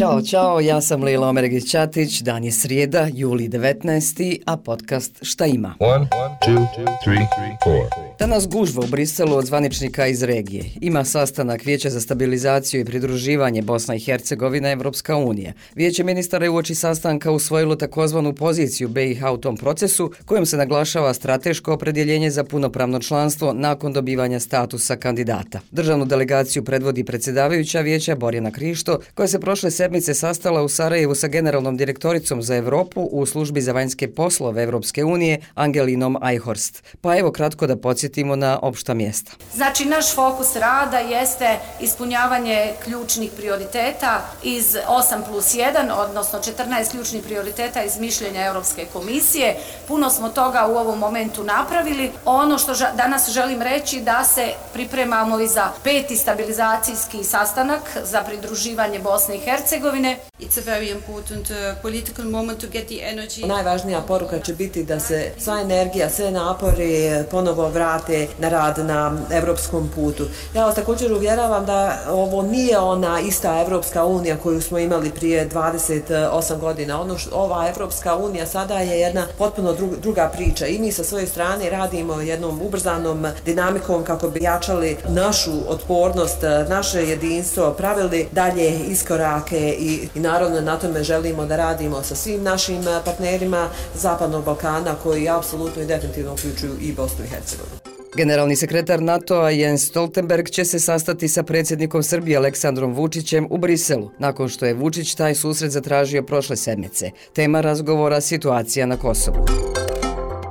Ćao, čao, ja sam Lila Omergić Ćatić, dan je srijeda, juli 19. a podcast Šta ima? 1, 2, 2, 3, 4. Danas gužva u Briselu od zvaničnika iz regije. Ima sastanak Vijeća za stabilizaciju i pridruživanje Bosna i Hercegovina Evropska unija. Vijeće ministara je uoči sastanka usvojilo takozvanu poziciju BiH u tom procesu, kojom se naglašava strateško opredjeljenje za punopravno članstvo nakon dobivanja statusa kandidata. Državnu delegaciju predvodi predsjedavajuća vijeća Borjana Krišto, koja se prošle sedmice sastala u Sarajevu sa generalnom direktoricom za Evropu u službi za vanjske poslove Evropske unije Angelinom Eichhorst. Pa evo kratko da podsjetimo na opšta mjesta. Znači, naš fokus rada jeste ispunjavanje ključnih prioriteta iz 8 plus 1, odnosno 14 ključnih prioriteta iz mišljenja Europske komisije. Puno smo toga u ovom momentu napravili. Ono što danas želim reći da se pripremamo i za peti stabilizacijski sastanak za pridruživanje Bosne i Hercegovine. It's a very important uh, political moment to get the energy. Najvažnija poruka će biti da se sva energija, sve napori eh, ponovo vrate na rad na evropskom putu. Ja vas također uvjeravam da ovo nije ona ista Evropska unija koju smo imali prije 28 godina. Ono što ova Evropska unija sada je jedna potpuno druga priča i mi sa svoje strane radimo jednom ubrzanom dinamikom kako bi jačali našu otpornost, eh, naše jedinstvo, pravili dalje iskorake i, i naravno na tome želimo da radimo sa svim našim e, partnerima Zapadnog Balkana koji apsolutno i definitivno uključuju i Bosnu i Hercegovinu. Generalni sekretar NATO-a Jens Stoltenberg će se sastati sa predsjednikom Srbije Aleksandrom Vučićem u Briselu, nakon što je Vučić taj susret zatražio prošle sedmice. Tema razgovora situacija na Kosovu.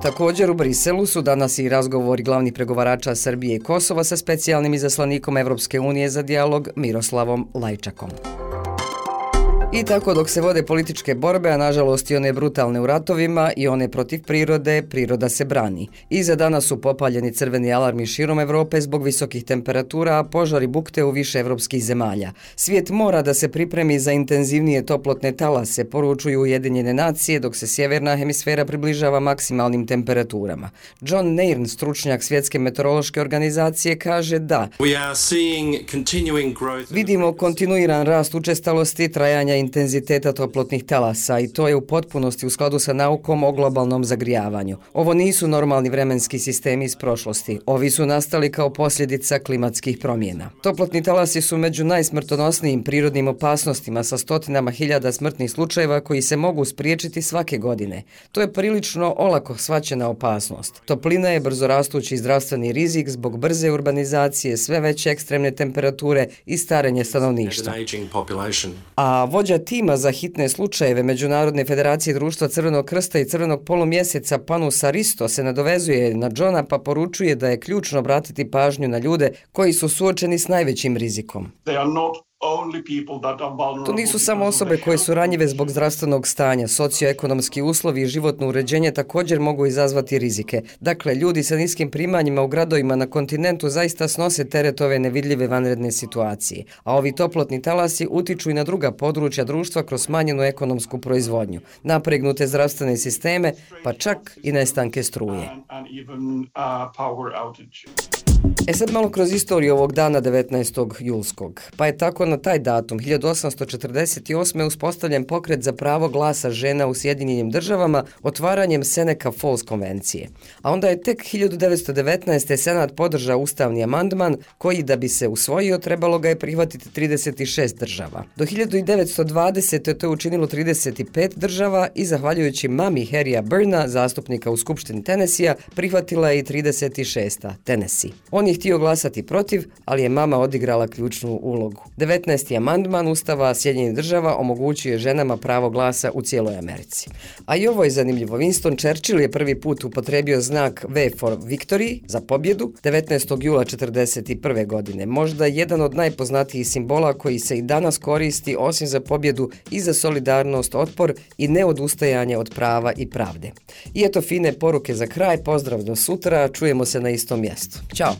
Također u Briselu su danas i razgovori glavnih pregovarača Srbije i Kosova sa specijalnim izaslanikom Evropske unije za dijalog Miroslavom Lajčakom. I tako dok se vode političke borbe, a nažalost i one brutalne u ratovima i one protiv prirode, priroda se brani. I za danas su popaljeni crveni alarmi širom Evrope zbog visokih temperatura, a požari bukte u više evropskih zemalja. Svijet mora da se pripremi za intenzivnije toplotne talase, poručuju Ujedinjene nacije, dok se sjeverna hemisfera približava maksimalnim temperaturama. John Nairn, stručnjak svjetske meteorološke organizacije, kaže da vidimo kontinuiran rast učestalosti trajanja intenziteta toplotnih talasa i to je u potpunosti u skladu sa naukom o globalnom zagrijavanju. Ovo nisu normalni vremenski sistemi iz prošlosti. Ovi su nastali kao posljedica klimatskih promjena. Toplotni talasi su među najsmrtonosnijim prirodnim opasnostima sa stotinama hiljada smrtnih slučajeva koji se mogu spriječiti svake godine. To je prilično olako svaćena opasnost. Toplina je brzo rastući zdravstveni rizik zbog brze urbanizacije, sve veće ekstremne temperature i starenje stanovništva. A vođa vođa tima za hitne slučajeve Međunarodne federacije društva Crvenog krsta i Crvenog polumjeseca Panus Aristo se nadovezuje na Johna pa poručuje da je ključno obratiti pažnju na ljude koji su suočeni s najvećim rizikom. They are not To nisu samo osobe koje su ranjive zbog zdravstvenog stanja, socioekonomski uslovi i životno uređenje također mogu izazvati rizike. Dakle, ljudi sa niskim primanjima u gradovima na kontinentu zaista snose teret ove nevidljive vanredne situacije, a ovi toplotni talasi utiču i na druga područja društva kroz smanjenu ekonomsku proizvodnju, napregnute zdravstvene sisteme, pa čak i nestanke struje. E sad malo kroz istoriju ovog dana 19. julskog. Pa je tako na taj datum 1848. uspostavljen pokret za pravo glasa žena u Sjedinjenim državama otvaranjem Seneca Falls konvencije. A onda je tek 1919. Senat podržao ustavni amandman koji da bi se usvojio trebalo ga je prihvatiti 36 država. Do 1920. to je učinilo 35 država i zahvaljujući mami Harrya Burna, zastupnika u Skupštini Tennessee, prihvatila je i 36. Tennessee. On je htio glasati protiv, ali je mama odigrala ključnu ulogu. 19. amandman Ustava Sjedinjenih država omogućuje ženama pravo glasa u cijeloj Americi. A i ovo je zanimljivo. Winston Churchill je prvi put upotrebio znak V for Victory za pobjedu 19. jula 1941. godine. Možda jedan od najpoznatijih simbola koji se i danas koristi osim za pobjedu i za solidarnost, otpor i neodustajanje od prava i pravde. I eto fine poruke za kraj. Pozdrav do sutra. Čujemo se na istom mjestu. Ćao!